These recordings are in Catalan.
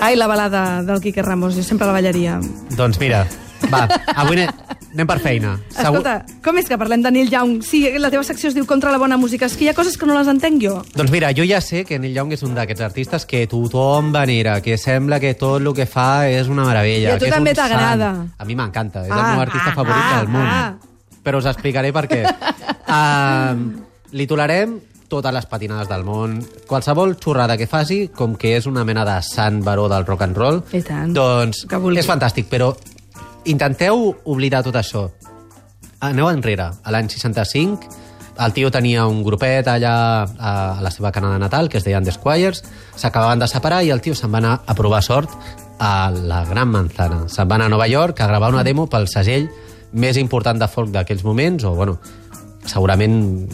Ai, la balada del Quique Ramos, jo sempre la ballaria. Doncs mira, va, avui anem, anem per feina. Segur- Escolta, com és que parlem de Neil Young? Sí, la teva secció es diu Contra la bona música. És que hi ha coses que no les entenc jo. Doncs mira, jo ja sé que Neil Young és un d'aquests artistes que tothom venera, que sembla que tot el que fa és una meravella. I a tu també t'agrada. A mi m'encanta, és Ah, el meu artista ah, favorit ah, del món. ah. Però us explicaré per què. uh, li tolerem totes les patinades del món, qualsevol xorrada que faci, com que és una mena de sant baró del rock and roll, I tant. doncs és fantàstic, però intenteu oblidar tot això. Aneu enrere, a l'any 65, el tio tenia un grupet allà a, la seva Canadà natal, que es deien The Squires, s'acabaven de separar i el tio se'n va anar a provar sort a la Gran Manzana. Se'n va anar a Nova York a gravar una demo pel segell més important de folk d'aquells moments, o, bueno, segurament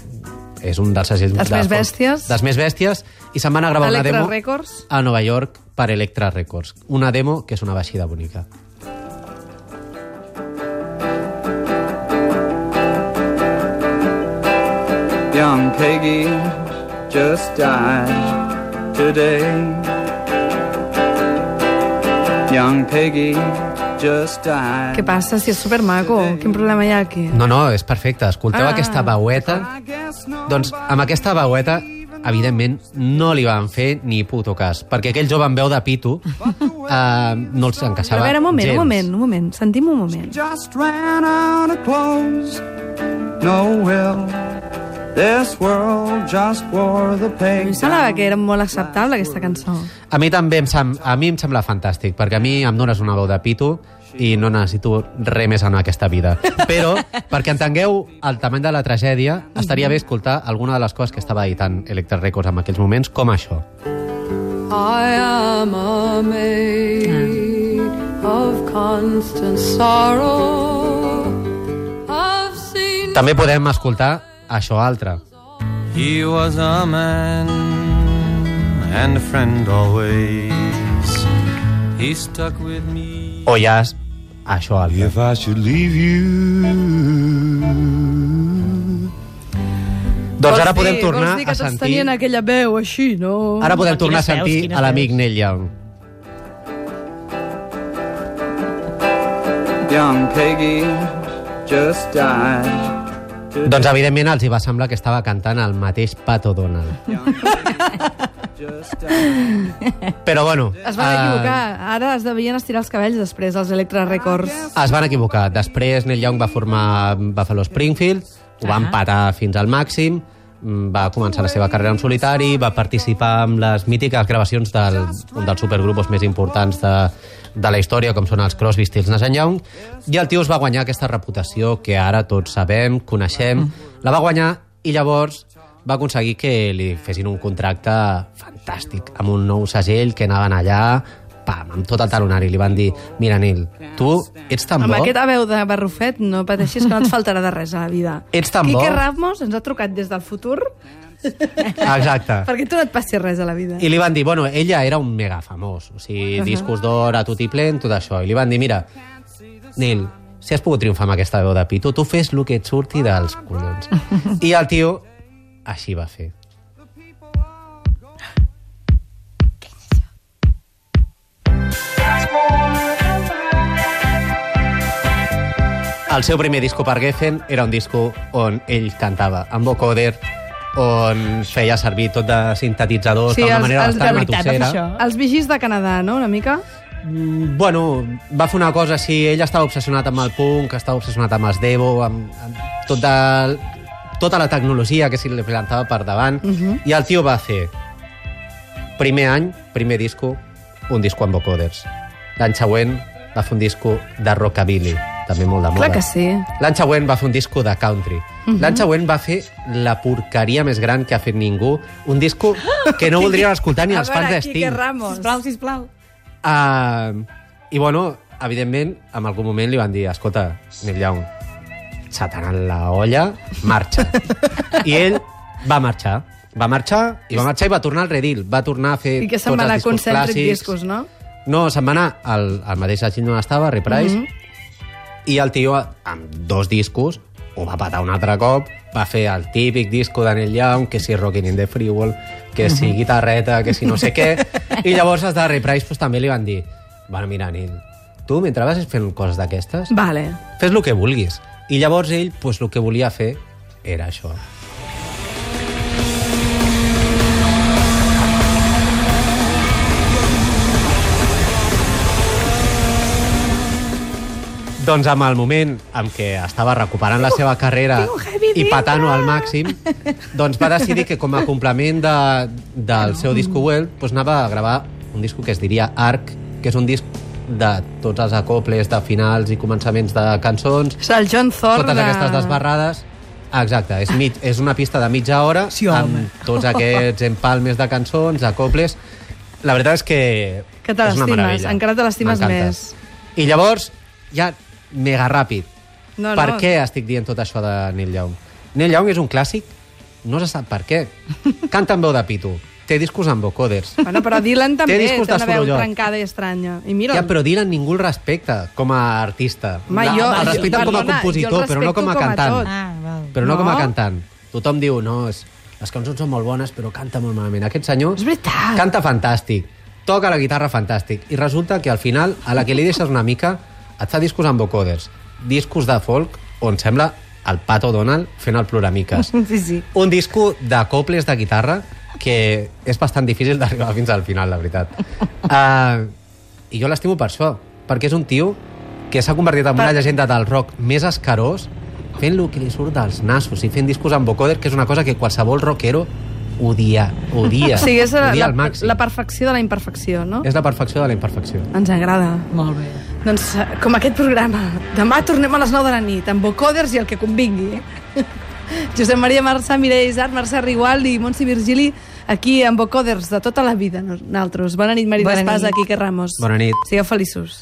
és un dels segells... Els de més bèsties. Dels més bèsties, i se'n va anar a gravar una Electra demo Records. a Nova York per Electra Records. Una demo que és una baixida bonica. Young Peggy just died today. Young Peggy. Què passa? Si és supermaco. Quin problema hi ha aquí? No, no, és perfecte. Escolteu Ah. aquesta veueta. Doncs amb aquesta veueta, evidentment, no li van fer ni puto cas, perquè aquell jove amb veu de pito eh, no els encaixava a veure, un moment, gens. un moment, un moment. Sentim un moment. just ran out of clothes. No will. This world just wore the peg em semblava que era molt acceptable, aquesta cançó. A mi també em, sem a mi em sembla fantàstic, perquè a mi em dones una veu de pito i no necessito res més en aquesta vida. Però, perquè entengueu el tamany de la tragèdia, estaria bé escoltar alguna de les coses que estava editant Electra Records en aquells moments, com això. I am a maid of constant sorrow. I've seen També podem escoltar això altre. He was a man and a friend always. He stuck with me. O ja és això altre. If I should leave you, Doncs ara Vols podem dir- tornar vols dir que a sentir... tenien aquella veu així, no? Ara podem tornar a veus, sentir a l'amic. Neil Young. Young Peggy just died. Doncs evidentment els hi va semblar que estava cantant el mateix Pato Donald. Però bueno... Es van eh, equivocar. Ara es devien estirar els cabells després, els Electra Records. Es van equivocar. Després Neil Young va formar Buffalo Springfield, ho va empatar fins al màxim, va començar la seva carrera en solitari, va participar en les mítiques gravacions del, dels supergrupos més importants de, de la història, com són els Crosby, Stills, Nash Young, i el tio es va guanyar aquesta reputació que ara tots sabem, coneixem. La va guanyar i llavors va aconseguir que li fessin un contracte fantàstic, amb un nou segell que anaven allà, pam, amb tot el talonari. Li van dir, mira, Nil, tu ets tan Amb bo... aquesta veu de barrufet no pateixis que no et faltarà de res a la vida. Ets tan Quique bo. Ramos ens ha trucat des del futur Exacte. perquè tu no et passi res a la vida. I li van dir, bueno, ella era un mega famós, o sigui, Ahà. discos d'or a tot i plen, tot això. I li van dir, mira, Nil, si has pogut triomfar amb aquesta veu de pito, tu fes el que et surti dels collons. I el tio així va fer. El seu primer disco per Geffen era un disco on ell cantava amb vocoder, on feia servir tot de sintetitzadors Sí, d'una manera els bastant veritat. Els vigis de Canadà, no?, una mica? Mm, Bueno, va fer una cosa així, ell estava obsessionat amb el punk, estava obsessionat amb els Devo, amb, amb tot de, tota la tecnologia que se li plantava per davant, Mhm. i el tio va fer, primer any, primer disco, un disco amb vocoders. L'any següent va fer un disco de rockabilly, també molt de moda. Clar que sí. L'any següent va fer un disco de country. Mhm. L'any següent va fer la porqueria més gran que ha fet ningú. Un disco que no voldrien escoltar ni els a fans veure, de Quique Sting. Ramos. Sisplau, sisplau. Uh, I bueno, evidentment, en algun moment li van dir, escolta, Neil Young, se t'ha anat la olla, marxa. I ell va marxar. Va marxar i va marxar i va tornar al redil. Va tornar a fer I que se'n tots va anar a els discos Concentric clàssics. Discos, no? No, se'n va anar al, al mateix segell on estava, Reprise, Mhm. I el tio, amb dos discos, ho va patar un altre cop, va fer el típic disco de Neil Young, que si Rockin' in the Free World, que si guitarreta, que si no sé què, i llavors els de Ray Price pues, també li van dir bueno, mira, Neil, tu mentre vas fent coses d'aquestes, Vale. fes el que vulguis. I llavors ell, pues, el que volia fer era això. Doncs amb el moment en què estava recuperant la seva carrera i patant-ho al màxim, doncs va decidir que com a complement de, del seu disco Well, doncs anava a gravar un disco que es diria Arc, que és un disc de tots els acoples de finals i començaments de cançons, És el John Thor totes de... aquestes desbarrades. Exacte, és, mig, és una pista de mitja hora Sí, home. amb tots aquests empalmes de cançons, acoples. La veritat és que Que te és una meravella. encara te l'estimes més. I llavors, ja mega ràpid, No, per no. què estic dient tot això de Neil Young? Neil Young és un clàssic, no se sap per què. Canta amb veu de pito, té discos amb vocoders. Bueno, però Dylan també té, de una veu trencada i estranya. I mira, Ja, però Dylan ningú el respecta com a artista. No, jo- el respecten com a compositor, però no com a com a cantant. Ah, val. Però no, No? com a cantant. Tothom diu, no, és, les cançons són molt bones, però canta molt malament. Aquest senyor És veritat. canta fantàstic, toca la guitarra fantàstic, i resulta que al final, a la que li deixes una mica, et fa discos amb vocoders, discos de folk, on sembla el Pato Donald fent el Ploramiques. Sí, sí. Un disco d'acoples de guitarra que és bastant difícil d'arribar fins al final, la veritat. Uh, I jo l'estimo per això, perquè és un tio que s'ha convertit en una llegenda del rock més escarós, fent el que li surt dels nassos i fent discos amb vocoder, que és una cosa que qualsevol rockero odia, odia, O sigui, és la, odia la, al màxim. la perfecció de la imperfecció, no? És la perfecció de la imperfecció. Ens agrada. Molt bé. Doncs, eh, com aquest programa, demà tornem a les 9 de la nit, amb vocoders i el que convingui. Josep Maria Marçà, Mireia Isart, Mercè Rigualdi i Montse Virgili, aquí amb vocoders de tota la vida, nosaltres. Bona nit, Marina Bona Espasa, nit. Quique Ramos. Bona nit. Sigueu feliços.